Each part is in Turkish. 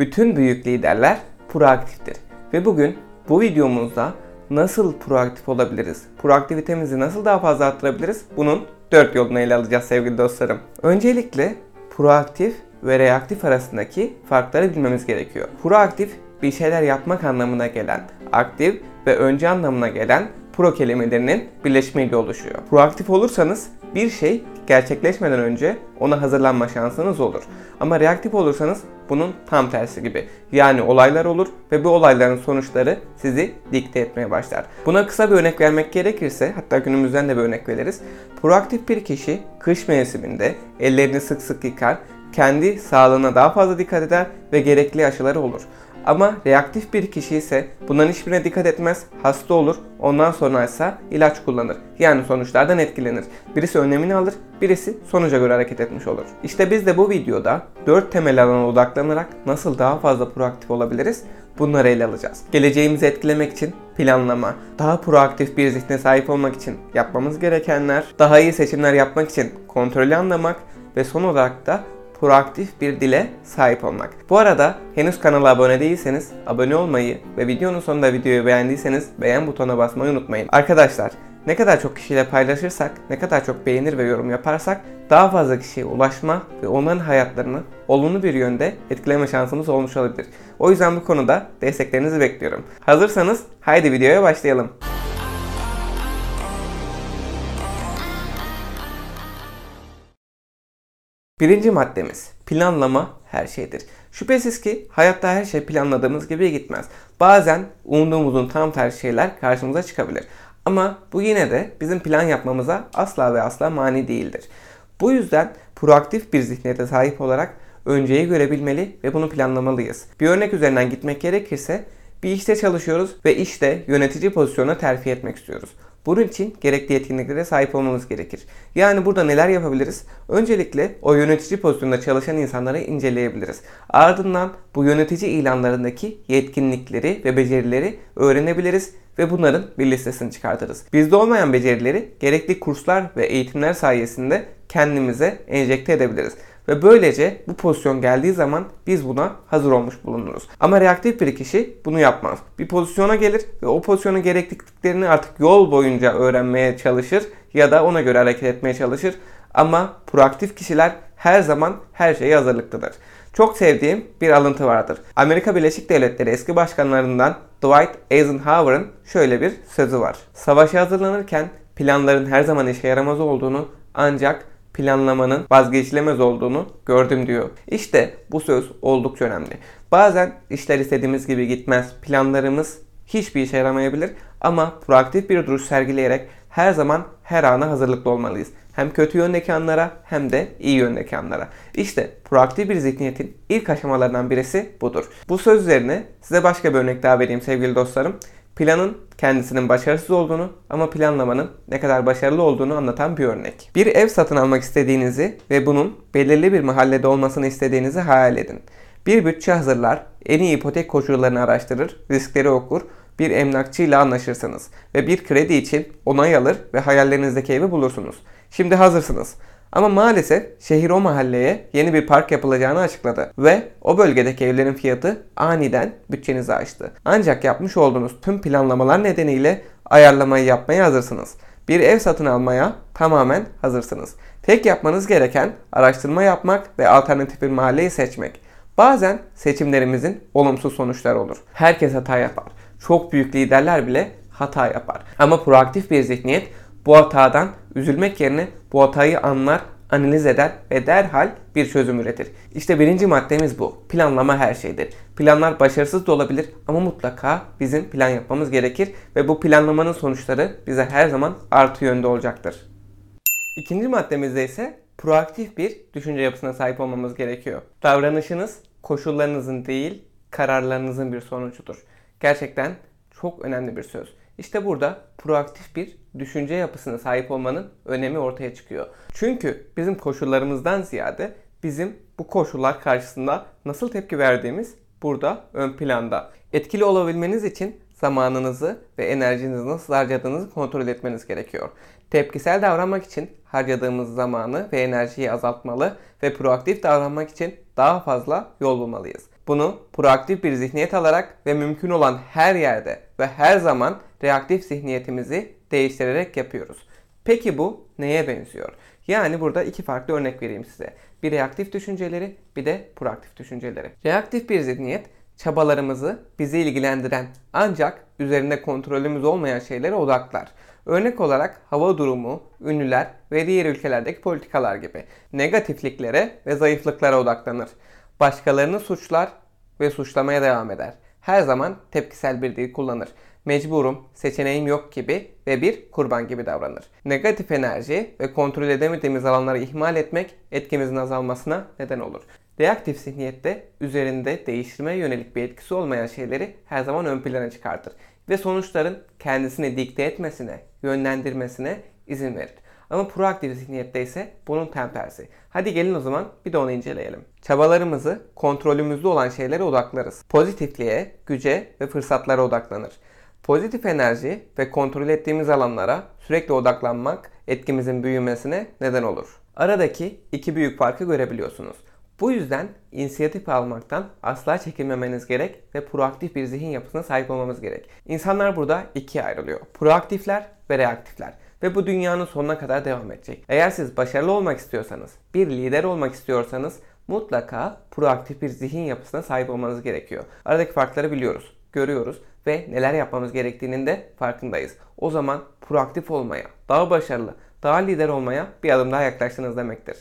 Bütün büyük liderler proaktiftir. Ve bugün bu videomuzda nasıl proaktif olabiliriz? Proaktivitemizi nasıl daha fazla arttırabiliriz? Bunun 4 yolunu ele alacağız sevgili dostlarım. Öncelikle proaktif ve reaktif arasındaki farkları bilmemiz gerekiyor. Proaktif bir şeyler yapmak anlamına gelen, aktif ve önce anlamına gelen pro kelimelerinin birleşimiyle oluşuyor. Proaktif olursanız bir şey gerçekleşmeden önce ona hazırlanma şansınız olur. Ama reaktif olursanız bunun tam tersi gibi. Yani olaylar olur ve bu olayların sonuçları sizi dikte etmeye başlar. Buna kısa bir örnek vermek gerekirse, hatta günümüzden de bir örnek veririz. Proaktif bir kişi kış mevsiminde ellerini sık sık yıkar, kendi sağlığına daha fazla dikkat eder ve gerekli aşıları olur. Ama reaktif bir kişi ise bunların hiçbirine dikkat etmez, hasta olur, ondan sonra ise ilaç kullanır. Yani sonuçlardan etkilenir. Birisi önlemini alır, birisi sonuca göre hareket etmiş olur. İşte biz de bu videoda 4 temel alana odaklanarak nasıl daha fazla proaktif olabiliriz bunları ele alacağız. Geleceğimizi etkilemek için planlama, daha proaktif bir zihne sahip olmak için yapmamız gerekenler, daha iyi seçimler yapmak için kontrolü anlamak ve son olarak da proaktif bir dile sahip olmak. Bu arada henüz kanala abone değilseniz abone olmayı ve videonun sonunda videoyu beğendiyseniz beğen butonuna basmayı unutmayın. Arkadaşlar ne kadar çok kişiyle paylaşırsak, ne kadar çok beğenir ve yorum yaparsak daha fazla kişiye ulaşma ve onların hayatlarını olumlu bir yönde etkileme şansımız olmuş olabilir. O yüzden bu konuda desteklerinizi bekliyorum. Hazırsanız haydi videoya başlayalım. Birinci maddemiz planlama her şeydir. Şüphesiz ki hayatta her şey planladığımız gibi gitmez. Bazen umduğumuzun tam tersi şeyler karşımıza çıkabilir. Ama bu yine de bizim plan yapmamıza asla ve asla mani değildir. Bu yüzden proaktif bir zihniyete sahip olarak önceyi görebilmeli ve bunu planlamalıyız. Bir örnek üzerinden gitmek gerekirse bir işte çalışıyoruz ve işte yönetici pozisyonuna terfi etmek istiyoruz. Bunun için gerekli yetkinliklere sahip olmamız gerekir. Yani burada neler yapabiliriz? Öncelikle o yönetici pozisyonunda çalışan insanları inceleyebiliriz. Ardından bu yönetici ilanlarındaki yetkinlikleri ve becerileri öğrenebiliriz ve bunların bir listesini çıkartırız. Bizde olmayan becerileri gerekli kurslar ve eğitimler sayesinde kendimize enjekte edebiliriz. Ve böylece bu pozisyon geldiği zaman biz buna hazır olmuş bulunuruz. Ama reaktif bir kişi bunu yapmaz. Bir pozisyona gelir ve o pozisyonun gerekliliklerini artık yol boyunca öğrenmeye çalışır ya da ona göre hareket etmeye çalışır. Ama proaktif kişiler her zaman her şeye hazırlıklıdır. Çok sevdiğim bir alıntı vardır. Amerika Birleşik Devletleri eski başkanlarından Dwight Eisenhower'ın şöyle bir sözü var. Savaşa hazırlanırken planların her zaman işe yaramaz olduğunu ancak planlamanın vazgeçilemez olduğunu gördüm diyor. İşte bu söz oldukça önemli. Bazen işler istediğimiz gibi gitmez. Planlarımız hiçbir işe yaramayabilir ama proaktif bir duruş sergileyerek her zaman her ana hazırlıklı olmalıyız. Hem kötü yöndeki anlara hem de iyi yöndeki anlara. İşte proaktif bir zihniyetin ilk aşamalarından birisi budur. Bu söz üzerine size başka bir örnek daha vereyim sevgili dostlarım. Planın kendisinin başarısız olduğunu ama planlamanın ne kadar başarılı olduğunu anlatan bir örnek. Bir ev satın almak istediğinizi ve bunun belirli bir mahallede olmasını istediğinizi hayal edin. Bir bütçe hazırlar, en iyi ipotek koşullarını araştırır, riskleri okur, bir emlakçıyla anlaşırsınız ve bir kredi için onay alır ve hayallerinizdeki evi bulursunuz. Şimdi hazırsınız. Ama maalesef şehir o mahalleye yeni bir park yapılacağını açıkladı ve o bölgedeki evlerin fiyatı aniden bütçenizi aştı. Ancak yapmış olduğunuz tüm planlamalar nedeniyle ayarlamayı yapmaya hazırsınız. Bir ev satın almaya tamamen hazırsınız. Tek yapmanız gereken araştırma yapmak ve alternatif bir mahalleyi seçmek. Bazen seçimlerimizin olumsuz sonuçları olur. Herkes hata yapar. Çok büyük liderler bile hata yapar. Ama proaktif bir zihniyet bu hatadan üzülmek yerine bu hatayı anlar, analiz eder ve derhal bir çözüm üretir. İşte birinci maddemiz bu. Planlama her şeydir. Planlar başarısız da olabilir ama mutlaka bizim plan yapmamız gerekir ve bu planlamanın sonuçları bize her zaman artı yönde olacaktır. İkinci maddemizde ise proaktif bir düşünce yapısına sahip olmamız gerekiyor. Davranışınız koşullarınızın değil, kararlarınızın bir sonucudur. Gerçekten çok önemli bir söz. İşte burada proaktif bir düşünce yapısına sahip olmanın önemi ortaya çıkıyor. Çünkü bizim koşullarımızdan ziyade bizim bu koşullar karşısında nasıl tepki verdiğimiz burada ön planda. Etkili olabilmeniz için zamanınızı ve enerjinizi nasıl harcadığınızı kontrol etmeniz gerekiyor. Tepkisel davranmak için harcadığımız zamanı ve enerjiyi azaltmalı ve proaktif davranmak için daha fazla yol bulmalıyız. Bunu proaktif bir zihniyet alarak ve mümkün olan her yerde ve her zaman reaktif zihniyetimizi değiştirerek yapıyoruz. Peki bu neye benziyor? Yani burada iki farklı örnek vereyim size. Bir reaktif düşünceleri, bir de proaktif düşünceleri. Reaktif bir zihniyet çabalarımızı bizi ilgilendiren ancak üzerinde kontrolümüz olmayan şeylere odaklar. Örnek olarak hava durumu, ünlüler ve diğer ülkelerdeki politikalar gibi negatifliklere ve zayıflıklara odaklanır. Başkalarını suçlar ve suçlamaya devam eder. Her zaman tepkisel bir dil kullanır. Mecburum, seçeneğim yok gibi ve bir kurban gibi davranır. Negatif enerji ve kontrol edemediğimiz alanları ihmal etmek etkimizin azalmasına neden olur. Reaktif zihniyette üzerinde değiştirmeye yönelik bir etkisi olmayan şeyleri her zaman ön plana çıkartır ve sonuçların kendisini dikte etmesine, yönlendirmesine izin verir. Ama proaktif zihniyette ise bunun tam tersi. Hadi gelin o zaman bir de onu inceleyelim. Çabalarımızı kontrolümüzde olan şeylere odaklarız. Pozitifliğe, güce ve fırsatlara odaklanır. Pozitif enerji ve kontrol ettiğimiz alanlara sürekli odaklanmak etkimizin büyümesine neden olur. Aradaki iki büyük farkı görebiliyorsunuz. Bu yüzden inisiyatif almaktan asla çekinmemeniz gerek ve proaktif bir zihin yapısına sahip olmamız gerek. İnsanlar burada ikiye ayrılıyor. Proaktifler ve reaktifler. Ve bu dünyanın sonuna kadar devam edecek. Eğer siz başarılı olmak istiyorsanız, bir lider olmak istiyorsanız mutlaka proaktif bir zihin yapısına sahip olmanız gerekiyor. Aradaki farkları biliyoruz, görüyoruz ve neler yapmamız gerektiğinin de farkındayız. O zaman proaktif olmaya, daha başarılı, daha lider olmaya bir adım daha yaklaştınız demektir.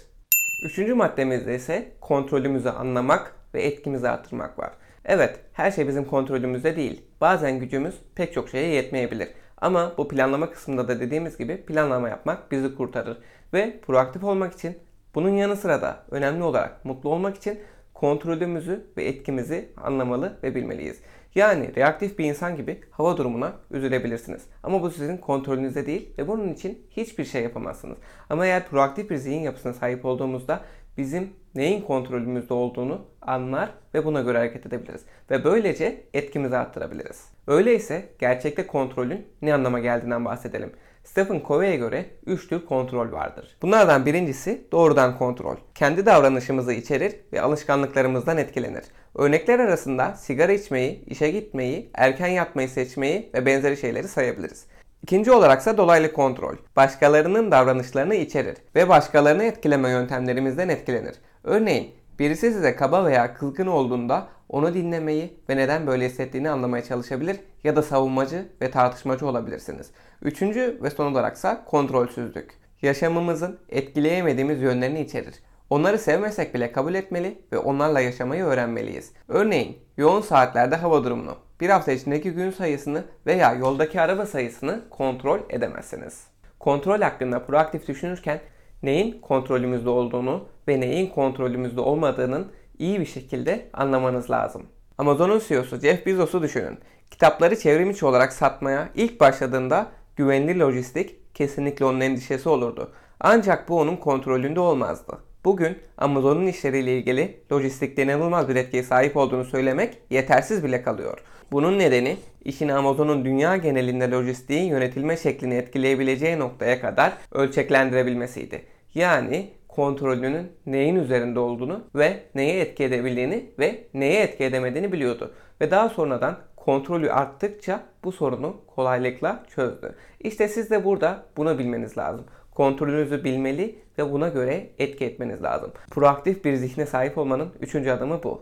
Üçüncü maddemizde ise kontrolümüzü anlamak ve etkimizi artırmak var. Evet, her şey bizim kontrolümüzde değil. Bazen gücümüz pek çok şeye yetmeyebilir. Ama bu planlama kısmında da dediğimiz gibi planlama yapmak bizi kurtarır. Ve proaktif olmak için bunun yanı sıra da önemli olarak mutlu olmak için kontrolümüzü ve etkimizi anlamalı ve bilmeliyiz. Yani reaktif bir insan gibi hava durumuna üzülebilirsiniz. Ama bu sizin kontrolünüzde değil ve bunun için hiçbir şey yapamazsınız. Ama eğer proaktif bir zihin yapısına sahip olduğumuzda bizim neyin kontrolümüzde olduğunu anlar ve buna göre hareket edebiliriz. Ve böylece etkimizi arttırabiliriz. Öyleyse gerçekte kontrolün ne anlama geldiğinden bahsedelim. Stephen Covey'e göre 3 tür kontrol vardır. Bunlardan birincisi doğrudan kontrol. Kendi davranışımızı içerir ve alışkanlıklarımızdan etkilenir. Örnekler arasında sigara içmeyi, işe gitmeyi, erken yatmayı seçmeyi ve benzeri şeyleri sayabiliriz. İkinci olaraksa dolaylı kontrol. Başkalarının davranışlarını içerir ve başkalarını etkileme yöntemlerimizden etkilenir. Örneğin birisi size kaba veya kızgın olduğunda onu dinlemeyi ve neden böyle hissettiğini anlamaya çalışabilir ya da savunmacı ve tartışmacı olabilirsiniz. Üçüncü ve son olaraksa kontrolsüzlük. Yaşamımızın etkileyemediğimiz yönlerini içerir. Onları sevmesek bile kabul etmeli ve onlarla yaşamayı öğrenmeliyiz. Örneğin yoğun saatlerde hava durumunu, bir hafta içindeki gün sayısını veya yoldaki araba sayısını kontrol edemezsiniz. Kontrol hakkında proaktif düşünürken neyin kontrolümüzde olduğunu ve neyin kontrolümüzde olmadığının iyi bir şekilde anlamanız lazım. Amazon'un CEO'su Jeff Bezos'u düşünün. Kitapları çevrimiçi olarak satmaya ilk başladığında güvenli lojistik kesinlikle onun endişesi olurdu. Ancak bu onun kontrolünde olmazdı. Bugün Amazon'un işleriyle ilgili lojistikte inanılmaz bir etkiye sahip olduğunu söylemek yetersiz bile kalıyor. Bunun nedeni işin Amazon'un dünya genelinde lojistiğin yönetilme şeklini etkileyebileceği noktaya kadar ölçeklendirebilmesiydi. Yani kontrolünün neyin üzerinde olduğunu ve neye etki edebildiğini ve neye etki edemediğini biliyordu. Ve daha sonradan kontrolü arttıkça bu sorunu kolaylıkla çözdü. İşte siz de burada bunu bilmeniz lazım. Kontrolünüzü bilmeli ve buna göre etki etmeniz lazım. Proaktif bir zihne sahip olmanın üçüncü adımı bu.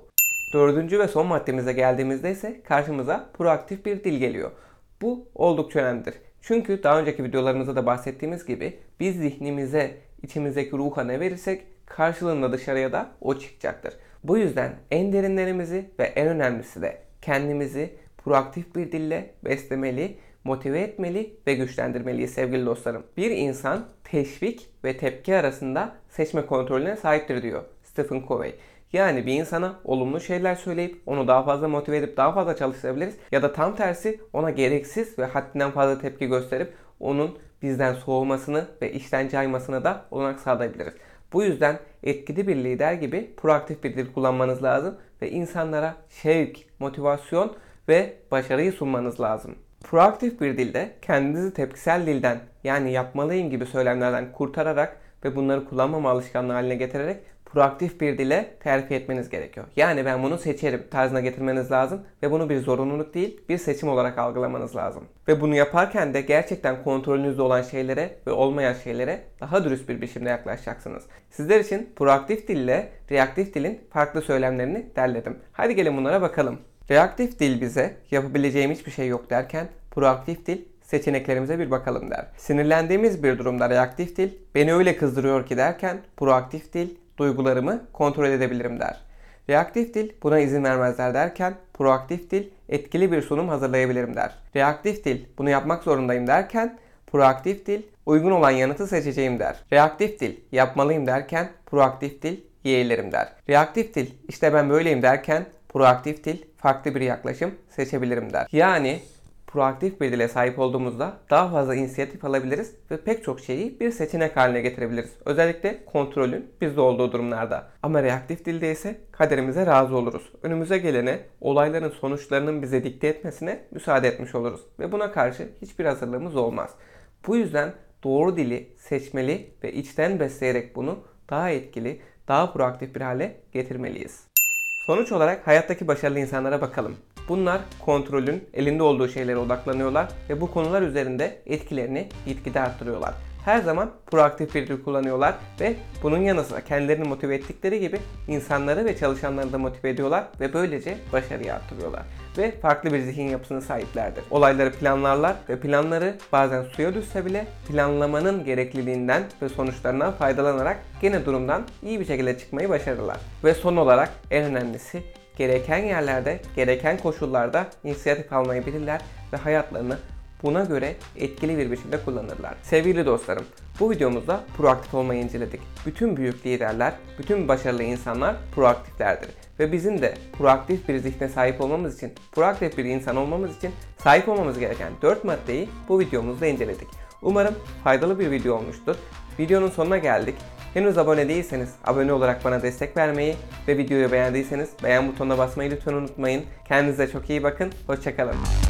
Dördüncü ve son maddemize geldiğimizde ise karşımıza proaktif bir dil geliyor. Bu oldukça önemlidir. Çünkü daha önceki videolarımızda da bahsettiğimiz gibi biz zihnimize, içimizdeki ruha ne verirsek karşılığında dışarıya da o çıkacaktır. Bu yüzden en derinlerimizi ve en önemlisi de kendimizi proaktif bir dille beslemeli, motive etmeli ve güçlendirmeliyiz sevgili dostlarım. Bir insan teşvik ve tepki arasında seçme kontrolüne sahiptir diyor Stephen Covey. Yani bir insana olumlu şeyler söyleyip onu daha fazla motive edip daha fazla çalıştırabiliriz. Ya da tam tersi ona gereksiz ve haddinden fazla tepki gösterip onun bizden soğumasını ve işten caymasını da olanak sağlayabiliriz. Bu yüzden etkili bir lider gibi proaktif bir dil kullanmanız lazım ve insanlara şevk, motivasyon ve başarıyı sunmanız lazım. Proaktif bir dilde kendinizi tepkisel dilden yani yapmalıyım gibi söylemlerden kurtararak ve bunları kullanmama alışkanlığı haline getirerek proaktif bir dile terfi etmeniz gerekiyor. Yani ben bunu seçerim tarzına getirmeniz lazım ve bunu bir zorunluluk değil bir seçim olarak algılamanız lazım. Ve bunu yaparken de gerçekten kontrolünüzde olan şeylere ve olmayan şeylere daha dürüst bir biçimde yaklaşacaksınız. Sizler için proaktif dille reaktif dilin farklı söylemlerini derledim. Hadi gelin bunlara bakalım. Reaktif dil bize yapabileceğim hiçbir şey yok derken proaktif dil seçeneklerimize bir bakalım der. Sinirlendiğimiz bir durumda reaktif dil beni öyle kızdırıyor ki derken proaktif dil duygularımı kontrol edebilirim der. Reaktif dil buna izin vermezler derken proaktif dil etkili bir sunum hazırlayabilirim der. Reaktif dil bunu yapmak zorundayım derken proaktif dil uygun olan yanıtı seçeceğim der. Reaktif dil yapmalıyım derken proaktif dil yeğlerim der. Reaktif dil işte ben böyleyim derken proaktif dil farklı bir yaklaşım seçebilirim der. Yani proaktif bir dile sahip olduğumuzda daha fazla inisiyatif alabiliriz ve pek çok şeyi bir seçenek haline getirebiliriz. Özellikle kontrolün bizde olduğu durumlarda. Ama reaktif dilde ise kaderimize razı oluruz. Önümüze gelene olayların sonuçlarının bize dikte etmesine müsaade etmiş oluruz ve buna karşı hiçbir hazırlığımız olmaz. Bu yüzden doğru dili seçmeli ve içten besleyerek bunu daha etkili, daha proaktif bir hale getirmeliyiz. Sonuç olarak hayattaki başarılı insanlara bakalım. Bunlar kontrolün elinde olduğu şeylere odaklanıyorlar ve bu konular üzerinde etkilerini gitgide arttırıyorlar. Her zaman proaktif bir dil kullanıyorlar ve bunun yanı sıra kendilerini motive ettikleri gibi insanları ve çalışanları da motive ediyorlar ve böylece başarıyı arttırıyorlar. Ve farklı bir zihin yapısına sahiplerdir. Olayları planlarlar ve planları bazen suya düşse bile planlamanın gerekliliğinden ve sonuçlarından faydalanarak gene durumdan iyi bir şekilde çıkmayı başarırlar. Ve son olarak en önemlisi gereken yerlerde, gereken koşullarda inisiyatif almayı bilirler ve hayatlarını buna göre etkili bir biçimde kullanırlar. Sevgili dostlarım, bu videomuzda proaktif olmayı inceledik. Bütün büyük liderler, bütün başarılı insanlar proaktiflerdir. Ve bizim de proaktif bir zihne sahip olmamız için, proaktif bir insan olmamız için sahip olmamız gereken 4 maddeyi bu videomuzda inceledik. Umarım faydalı bir video olmuştur. Videonun sonuna geldik. Henüz abone değilseniz abone olarak bana destek vermeyi ve videoyu beğendiyseniz beğen butonuna basmayı lütfen unutmayın. Kendinize çok iyi bakın. Hoşçakalın.